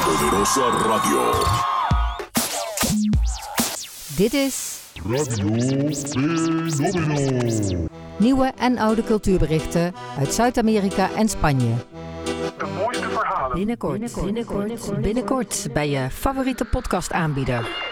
Poderosa Radio. Dit is Radio Fenomeno. nieuwe en oude cultuurberichten uit Zuid-Amerika en Spanje. De mooiste verhalen. Binnenkort, binnenkort, binnenkort bij je favoriete podcastaanbieder.